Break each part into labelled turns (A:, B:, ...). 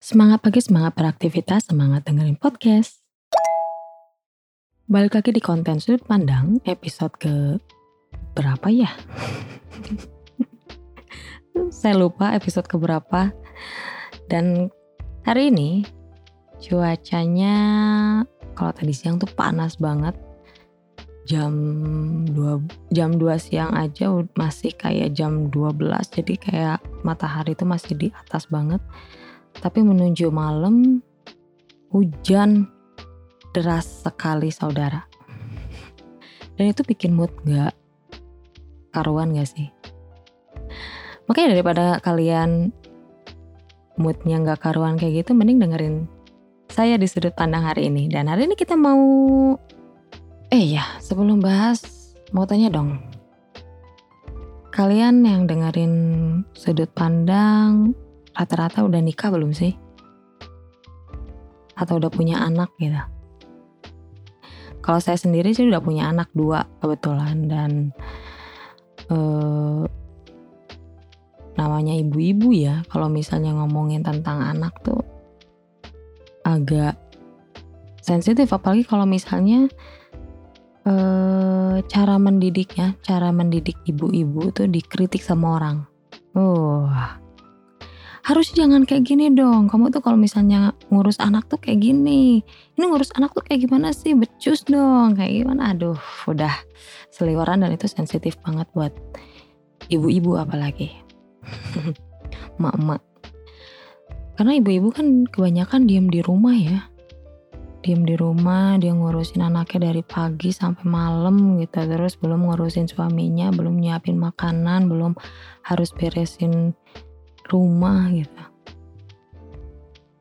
A: Semangat pagi, semangat beraktivitas, semangat dengerin podcast. Balik lagi di konten sudut pandang episode ke berapa ya? Saya lupa episode ke berapa. Dan hari ini cuacanya kalau tadi siang tuh panas banget. Jam 2 jam 2 siang aja masih kayak jam 12 jadi kayak matahari tuh masih di atas banget. Tapi menuju malam hujan deras sekali saudara. Dan itu bikin mood gak karuan gak sih? Makanya daripada kalian moodnya gak karuan kayak gitu, mending dengerin saya di sudut pandang hari ini. Dan hari ini kita mau, eh ya sebelum bahas mau tanya dong. Kalian yang dengerin sudut pandang rata-rata udah nikah belum sih? Atau udah punya anak gitu? Kalau saya sendiri sih udah punya anak dua kebetulan dan eh, namanya ibu-ibu ya kalau misalnya ngomongin tentang anak tuh agak sensitif apalagi kalau misalnya eh, cara mendidiknya cara mendidik ibu-ibu tuh dikritik sama orang uh harus jangan kayak gini dong. Kamu tuh kalau misalnya ngurus anak tuh kayak gini. Ini ngurus anak tuh kayak gimana sih? Becus dong. Kayak gimana? Aduh udah seliweran dan itu sensitif banget buat ibu-ibu apalagi. Mak-mak. Karena ibu-ibu kan kebanyakan diem di rumah ya. Diem di rumah dia ngurusin anaknya dari pagi sampai malam gitu. Terus belum ngurusin suaminya belum nyiapin makanan belum harus beresin rumah gitu.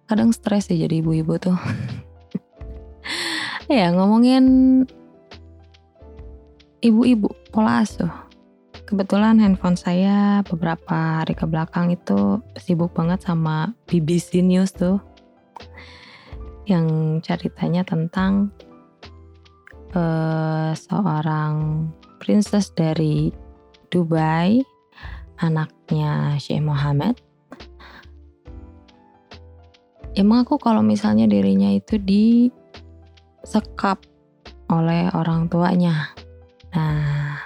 A: Kadang stres sih jadi ibu-ibu tuh. ya ngomongin ibu-ibu pola asuh. Kebetulan handphone saya beberapa hari ke belakang itu sibuk banget sama BBC News tuh. Yang ceritanya tentang uh, seorang princess dari Dubai anaknya Syekh Muhammad. Emang aku kalau misalnya dirinya itu disekap oleh orang tuanya. Nah,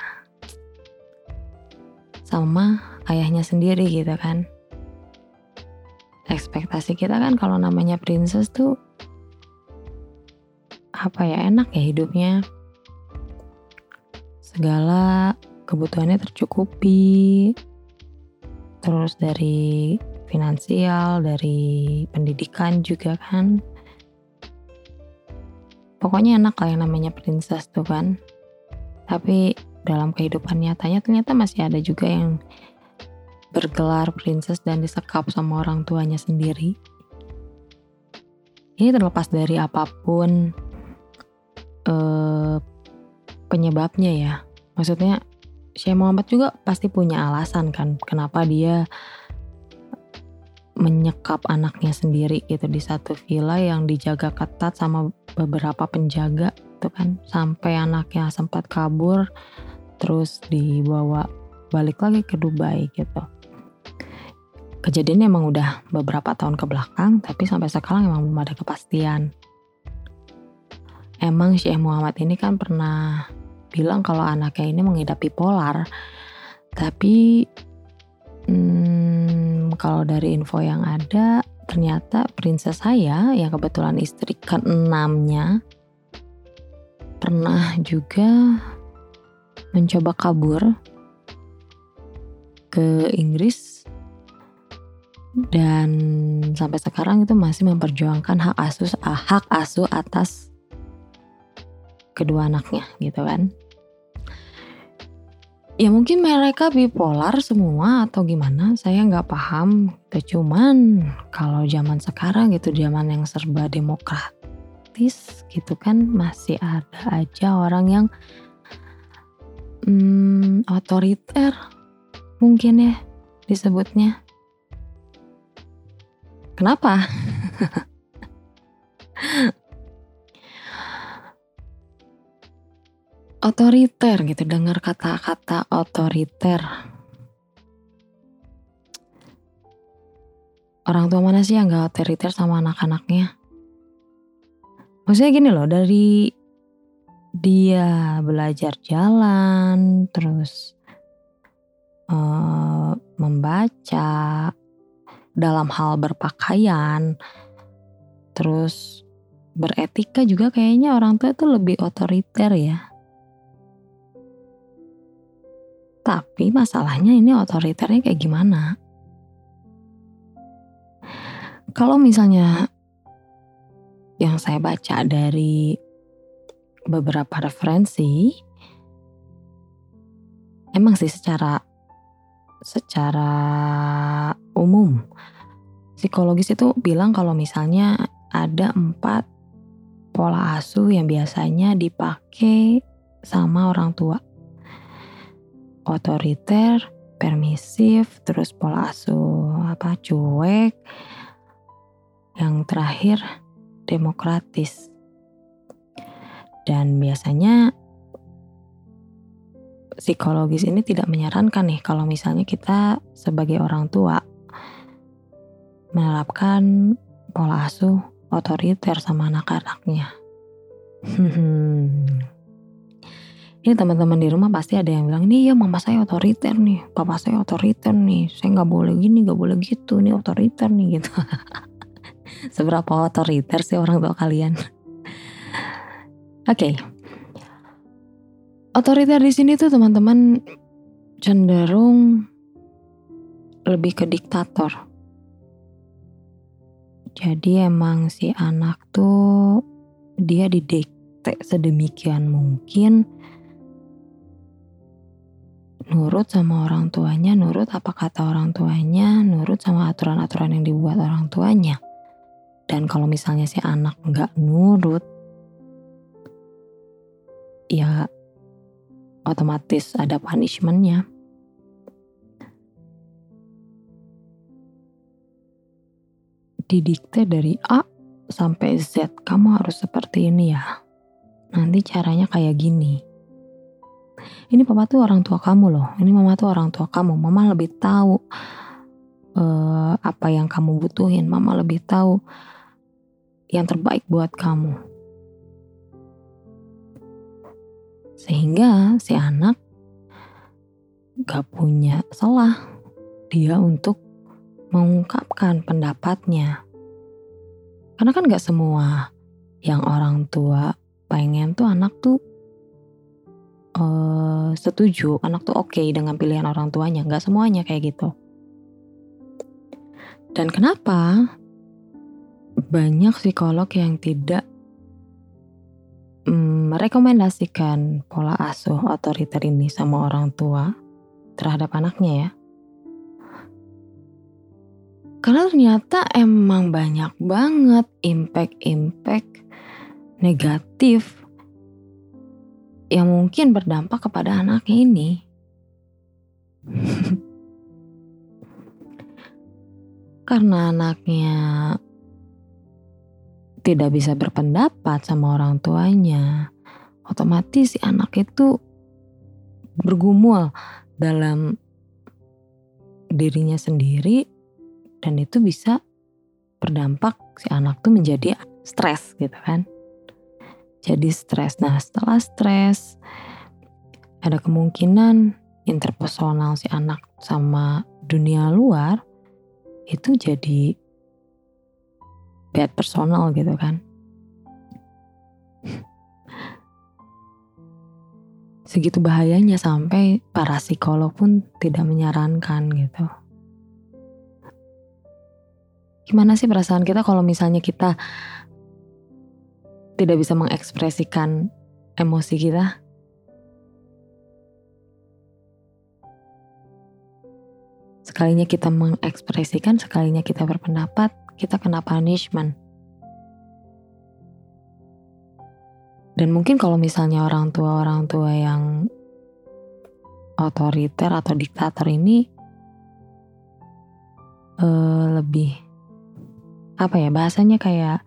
A: sama ayahnya sendiri gitu kan. Ekspektasi kita kan kalau namanya princess tuh apa ya enak ya hidupnya. Segala kebutuhannya tercukupi, terus dari finansial, dari pendidikan juga kan. Pokoknya enak lah yang namanya princess tuh kan. Tapi dalam kehidupan nyatanya ternyata masih ada juga yang bergelar princess dan disekap sama orang tuanya sendiri. Ini terlepas dari apa pun eh, penyebabnya ya. Maksudnya Syekh Muhammad juga pasti punya alasan kan kenapa dia menyekap anaknya sendiri gitu di satu villa yang dijaga ketat sama beberapa penjaga itu kan sampai anaknya sempat kabur terus dibawa balik lagi ke Dubai gitu. Kejadiannya emang udah beberapa tahun ke belakang tapi sampai sekarang emang belum ada kepastian. Emang Syekh Muhammad ini kan pernah bilang kalau anaknya ini mengidap bipolar. Tapi hmm, kalau dari info yang ada, ternyata princess saya yang kebetulan istri keenamnya pernah juga mencoba kabur ke Inggris dan sampai sekarang itu masih memperjuangkan hak asuh hak asuh atas kedua anaknya gitu kan ya mungkin mereka bipolar semua atau gimana saya nggak paham gitu. cuman kalau zaman sekarang gitu zaman yang serba demokratis gitu kan masih ada aja orang yang hmm, otoriter mungkin ya disebutnya kenapa otoriter gitu dengar kata-kata otoriter orang tua mana sih yang gak otoriter sama anak-anaknya? Maksudnya gini loh, dari dia belajar jalan, terus uh, membaca, dalam hal berpakaian, terus beretika juga kayaknya orang tua itu lebih otoriter ya. Tapi masalahnya ini otoriternya kayak gimana? Kalau misalnya yang saya baca dari beberapa referensi, emang sih secara secara umum psikologis itu bilang kalau misalnya ada empat pola asuh yang biasanya dipakai sama orang tua. Otoriter, permisif, terus pola asuh apa cuek, yang terakhir, demokratis. Dan biasanya psikologis ini tidak menyarankan nih kalau misalnya kita sebagai orang tua menerapkan pola asuh otoriter sama anak-anaknya. Ini teman-teman di rumah pasti ada yang bilang, ini ya mama saya otoriter nih, papa saya otoriter nih, saya nggak boleh gini, nggak boleh gitu, nih otoriter nih gitu. Seberapa otoriter sih orang tua kalian? Oke. Okay. Otoriter di sini tuh teman-teman cenderung lebih ke diktator. Jadi emang si anak tuh dia didikte sedemikian mungkin nurut sama orang tuanya, nurut apa kata orang tuanya, nurut sama aturan-aturan yang dibuat orang tuanya. Dan kalau misalnya si anak nggak nurut, ya otomatis ada punishmentnya. Didikte dari A sampai Z, kamu harus seperti ini ya. Nanti caranya kayak gini. Ini papa tuh orang tua kamu loh. Ini mama tuh orang tua kamu. Mama lebih tahu uh, apa yang kamu butuhin. Mama lebih tahu yang terbaik buat kamu. Sehingga si anak gak punya salah dia untuk mengungkapkan pendapatnya. Karena kan gak semua yang orang tua pengen tuh anak tuh uh, setuju, anak tuh oke okay dengan pilihan orang tuanya. Gak semuanya kayak gitu. Dan kenapa banyak psikolog yang tidak mm, merekomendasikan pola asuh otoriter ini sama orang tua terhadap anaknya ya. Karena ternyata emang banyak banget impact-impact negatif yang mungkin berdampak kepada anaknya ini. Karena anaknya tidak bisa berpendapat sama orang tuanya, otomatis si anak itu bergumul dalam dirinya sendiri dan itu bisa berdampak si anak tuh menjadi stres gitu kan. Jadi stres. Nah setelah stres ada kemungkinan interpersonal si anak sama dunia luar itu jadi bad personal gitu kan. Segitu bahayanya sampai para psikolog pun tidak menyarankan gitu. Gimana sih perasaan kita kalau misalnya kita tidak bisa mengekspresikan emosi kita? Sekalinya kita mengekspresikan, sekalinya kita berpendapat, kita kena punishment. Dan mungkin kalau misalnya orang tua-orang tua yang otoriter atau diktator ini uh, lebih apa ya bahasanya kayak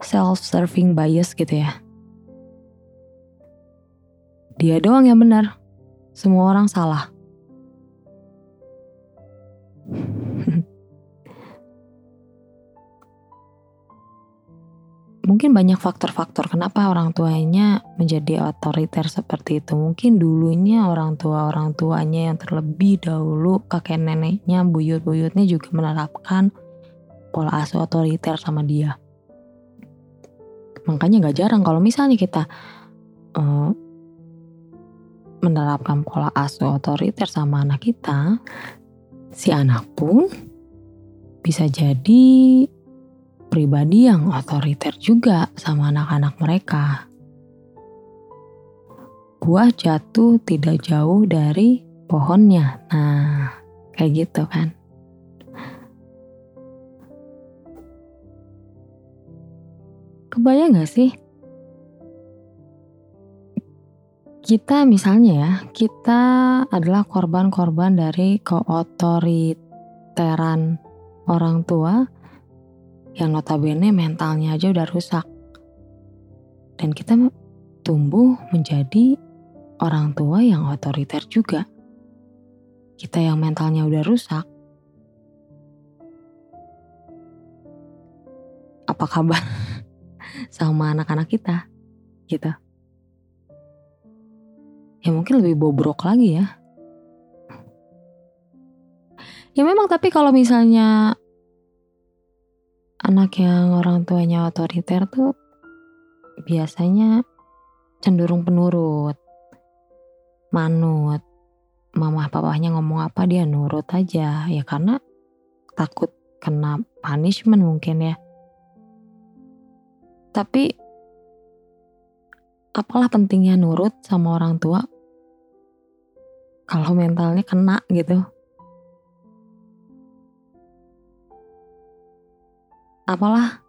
A: self-serving bias gitu ya. Dia doang yang benar, semua orang salah. Mungkin banyak faktor-faktor kenapa orang tuanya menjadi otoriter seperti itu. Mungkin dulunya orang tua orang tuanya yang terlebih dahulu kakek neneknya, buyut-buyutnya juga menerapkan pola asuh otoriter sama dia Makanya gak jarang kalau misalnya kita uh, menerapkan pola asuh otoriter sama anak kita, si anak pun bisa jadi pribadi yang otoriter juga sama anak-anak mereka. Buah jatuh tidak jauh dari pohonnya. Nah, kayak gitu kan. Kebayang gak sih? Kita misalnya ya, kita adalah korban-korban dari keotoriteran orang tua yang notabene mentalnya aja udah rusak. Dan kita tumbuh menjadi orang tua yang otoriter juga. Kita yang mentalnya udah rusak. Apa kabar sama anak-anak kita? Gitu. Ya mungkin lebih bobrok lagi ya. Ya memang tapi kalau misalnya anak yang orang tuanya otoriter tuh biasanya cenderung penurut, manut. Mama papahnya ngomong apa dia nurut aja ya karena takut kena punishment mungkin ya. Tapi apalah pentingnya nurut sama orang tua kalau mentalnya kena gitu. Apalah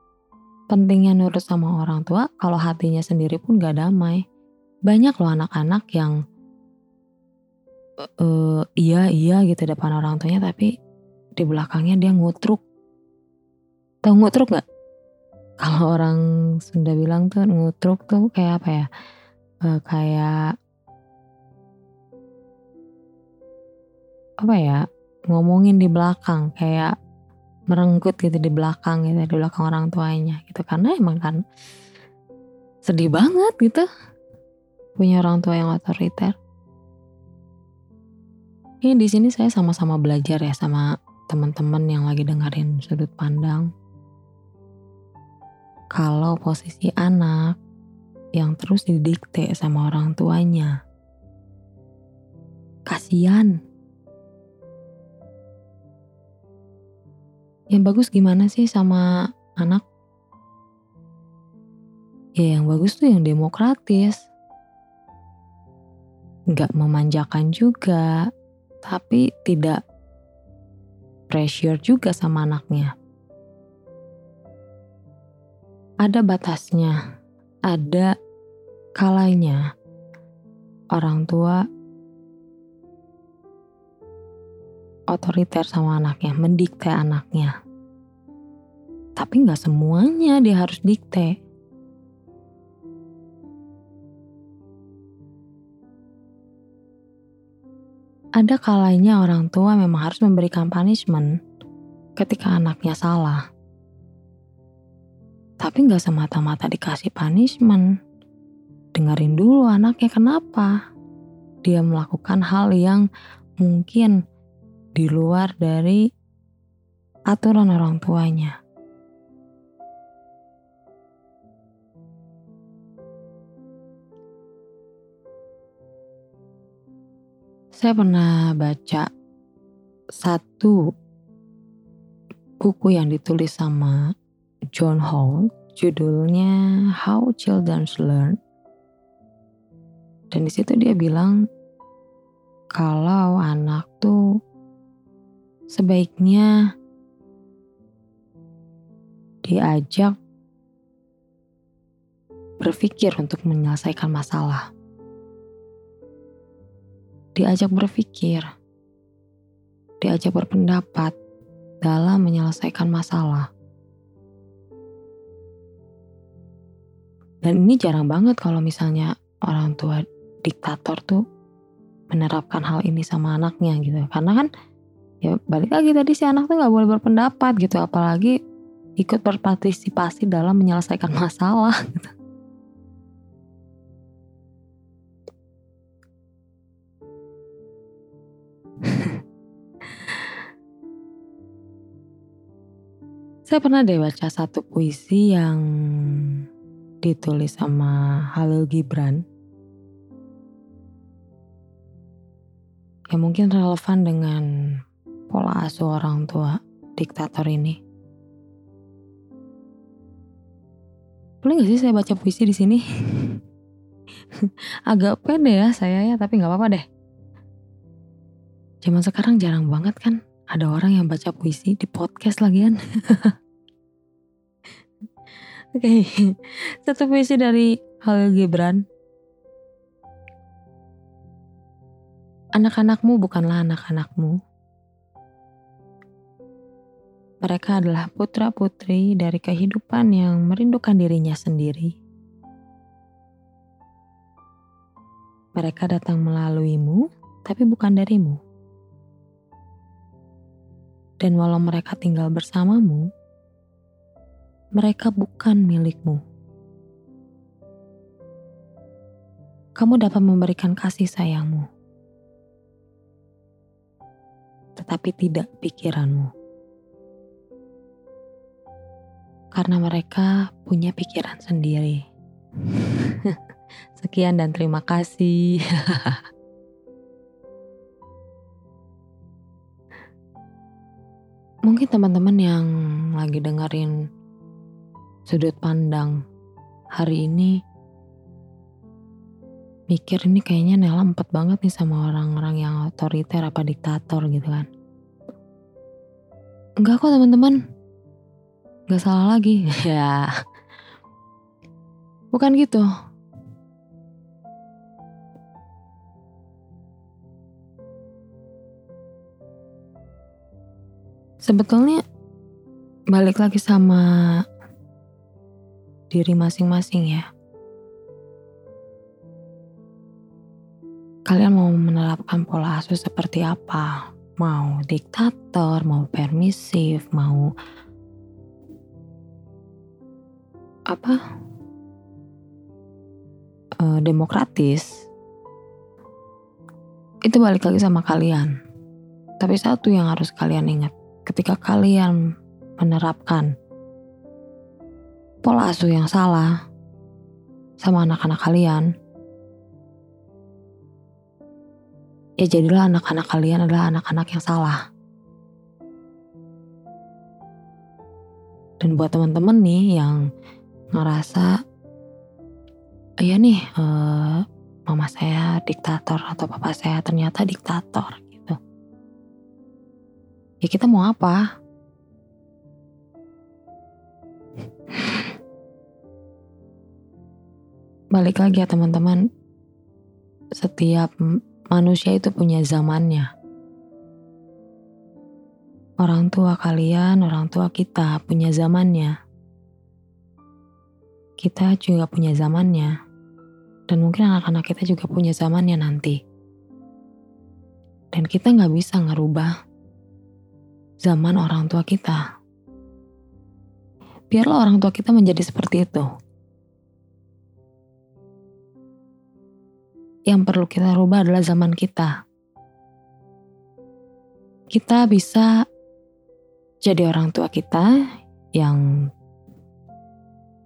A: pentingnya nurut sama orang tua kalau hatinya sendiri pun gak damai. Banyak loh anak-anak yang uh, iya iya gitu depan orang tuanya tapi di belakangnya dia ngutruk. Tahu ngutruk gak? Kalau orang Sunda bilang tuh ngutruk tuh kayak apa ya? Uh, kayak apa ya? Ngomongin di belakang kayak merenggut gitu di belakang gitu di belakang orang tuanya gitu karena emang kan sedih banget gitu punya orang tua yang otoriter. Ini di sini saya sama-sama belajar ya sama teman-teman yang lagi dengerin sudut pandang. Kalau posisi anak yang terus didikte sama orang tuanya, kasihan Yang bagus gimana sih sama anak? Ya yang bagus tuh yang demokratis. Gak memanjakan juga, tapi tidak pressure juga sama anaknya. Ada batasnya, ada kalanya orang tua otoriter sama anaknya, mendikte anaknya. Tapi nggak semuanya dia harus dikte. Ada kalanya orang tua memang harus memberikan punishment ketika anaknya salah. Tapi nggak semata-mata dikasih punishment. Dengerin dulu anaknya kenapa. Dia melakukan hal yang mungkin di luar dari aturan orang tuanya. Saya pernah baca satu buku yang ditulis sama John Hall, judulnya How Children Learn. Dan di situ dia bilang kalau anak tuh sebaiknya diajak berpikir untuk menyelesaikan masalah. Diajak berpikir, diajak berpendapat dalam menyelesaikan masalah. Dan ini jarang banget kalau misalnya orang tua diktator tuh menerapkan hal ini sama anaknya gitu. Karena kan ya balik lagi tadi si anak tuh nggak boleh berpendapat gitu apalagi ikut berpartisipasi dalam menyelesaikan masalah gitu. Saya pernah deh baca satu puisi yang ditulis sama Halil Gibran. Yang mungkin relevan dengan pola asuh orang tua diktator ini. Boleh gak sih saya baca puisi di sini? Agak pede ya saya ya, tapi nggak apa-apa deh. Zaman sekarang jarang banget kan ada orang yang baca puisi di podcast lagian. Oke, okay. satu puisi dari Halil Gibran. Anak-anakmu bukanlah anak-anakmu, mereka adalah putra-putri dari kehidupan yang merindukan dirinya sendiri. Mereka datang melaluimu, tapi bukan darimu. Dan walau mereka tinggal bersamamu, mereka bukan milikmu. Kamu dapat memberikan kasih sayangmu, tetapi tidak pikiranmu. karena mereka punya pikiran sendiri. Sekian dan terima kasih. Mungkin teman-teman yang lagi dengerin sudut pandang hari ini mikir ini kayaknya Nela empat banget nih sama orang-orang yang otoriter apa diktator gitu kan. Enggak kok teman-teman, Gak salah lagi. ya. Bukan gitu. Sebetulnya balik lagi sama diri masing-masing ya. Kalian mau menerapkan pola asuh seperti apa? Mau diktator, mau permisif, mau apa uh, demokratis itu balik lagi sama kalian. Tapi satu yang harus kalian ingat, ketika kalian menerapkan pola asuh yang salah sama anak-anak kalian, ya jadilah anak-anak kalian adalah anak-anak yang salah. Dan buat teman-teman nih yang ngerasa iya nih uh, mama saya diktator atau papa saya ternyata diktator gitu. Ya kita mau apa? Balik lagi ya teman-teman. Setiap manusia itu punya zamannya. Orang tua kalian, orang tua kita punya zamannya kita juga punya zamannya. Dan mungkin anak-anak kita juga punya zamannya nanti. Dan kita nggak bisa ngerubah zaman orang tua kita. Biarlah orang tua kita menjadi seperti itu. Yang perlu kita rubah adalah zaman kita. Kita bisa jadi orang tua kita yang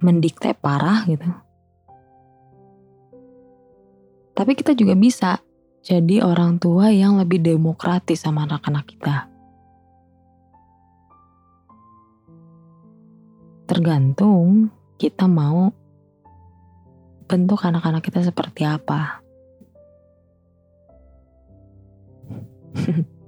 A: mendikte parah gitu. Tapi kita juga bisa jadi orang tua yang lebih demokratis sama anak-anak kita. Tergantung kita mau bentuk anak-anak kita seperti apa.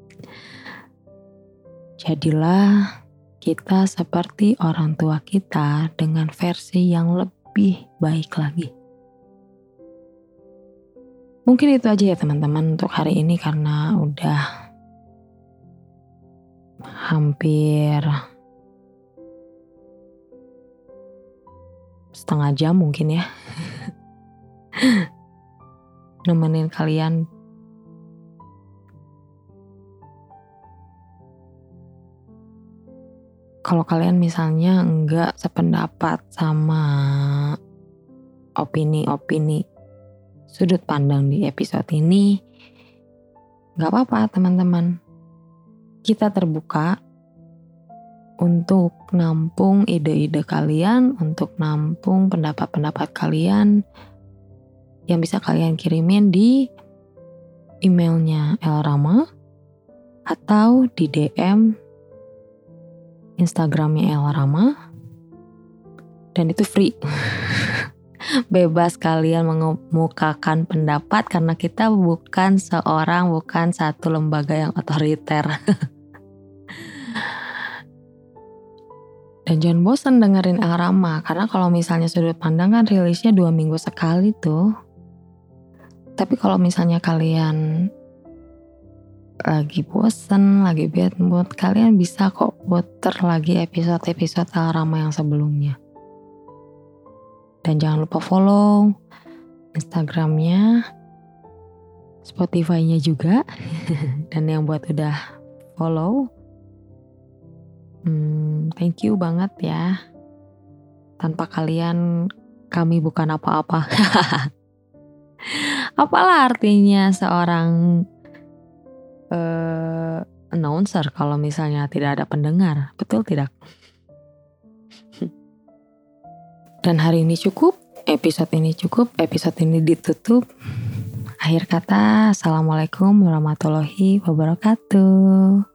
A: Jadilah kita seperti orang tua kita dengan versi yang lebih baik lagi. Mungkin itu aja ya teman-teman untuk hari ini karena udah hampir setengah jam mungkin ya. Nemenin kalian kalau kalian misalnya enggak sependapat sama opini-opini sudut pandang di episode ini, nggak apa-apa teman-teman. Kita terbuka untuk nampung ide-ide kalian, untuk nampung pendapat-pendapat kalian yang bisa kalian kirimin di emailnya Elrama atau di DM Instagramnya Elrama dan itu free. bebas kalian mengemukakan pendapat karena kita bukan seorang, bukan satu lembaga yang otoriter. Dan jangan bosan dengerin Arama karena kalau misalnya sudut pandang kan rilisnya dua minggu sekali tuh. Tapi kalau misalnya kalian lagi bosen, lagi bad mood, kalian bisa kok puter lagi episode-episode Arama yang sebelumnya. Dan jangan lupa follow Instagramnya, Spotify-nya juga. Dan yang buat udah follow, hmm, thank you banget ya. Tanpa kalian kami bukan apa-apa. Apalah artinya seorang uh, announcer kalau misalnya tidak ada pendengar, betul tidak? Dan hari ini cukup, episode ini cukup, episode ini ditutup. Akhir kata, Assalamualaikum warahmatullahi wabarakatuh.